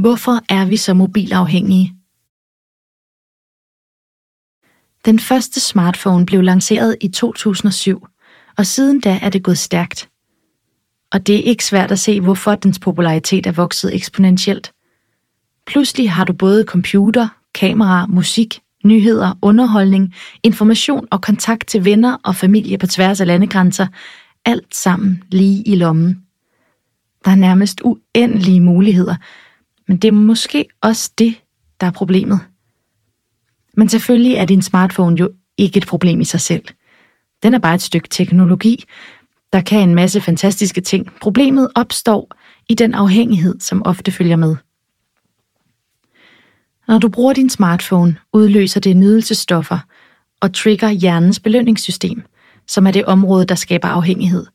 Hvorfor er vi så mobilafhængige? Den første smartphone blev lanceret i 2007, og siden da er det gået stærkt. Og det er ikke svært at se, hvorfor dens popularitet er vokset eksponentielt. Pludselig har du både computer, kamera, musik, nyheder, underholdning, information og kontakt til venner og familie på tværs af landegrænser, alt sammen lige i lommen. Der er nærmest uendelige muligheder, men det er måske også det, der er problemet. Men selvfølgelig er din smartphone jo ikke et problem i sig selv. Den er bare et stykke teknologi, der kan en masse fantastiske ting. Problemet opstår i den afhængighed, som ofte følger med. Når du bruger din smartphone, udløser det nydelsestoffer og trigger hjernens belønningssystem, som er det område, der skaber afhængighed.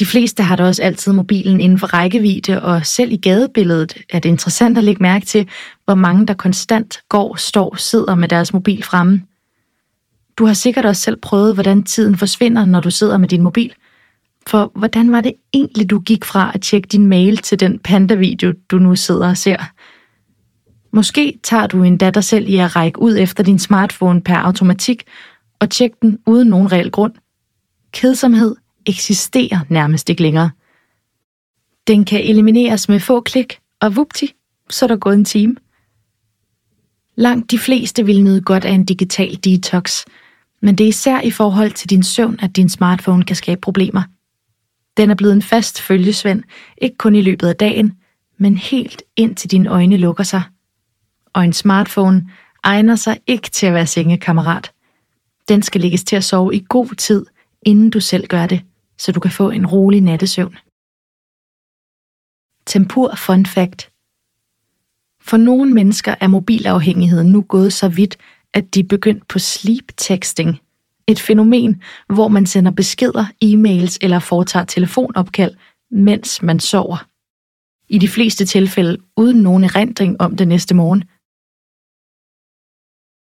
De fleste har da også altid mobilen inden for rækkevidde, og selv i gadebilledet er det interessant at lægge mærke til, hvor mange der konstant går, står, sidder med deres mobil fremme. Du har sikkert også selv prøvet, hvordan tiden forsvinder, når du sidder med din mobil. For hvordan var det egentlig, du gik fra at tjekke din mail til den panda-video, du nu sidder og ser? Måske tager du en datter selv i at række ud efter din smartphone per automatik og tjekke den uden nogen reel grund. Kedsomhed eksisterer nærmest ikke længere. Den kan elimineres med få klik, og vupti, så er der gået en time. Langt de fleste vil nyde godt af en digital detox, men det er især i forhold til din søvn, at din smartphone kan skabe problemer. Den er blevet en fast følgesvend, ikke kun i løbet af dagen, men helt indtil dine øjne lukker sig. Og en smartphone egner sig ikke til at være sengekammerat. Den skal lægges til at sove i god tid, inden du selv gør det så du kan få en rolig nattesøvn. Tempur Fun Fact For nogle mennesker er mobilafhængigheden nu gået så vidt, at de er begyndt på sleep texting, et fænomen, hvor man sender beskeder, e-mails eller foretager telefonopkald, mens man sover. I de fleste tilfælde uden nogen erindring om det næste morgen,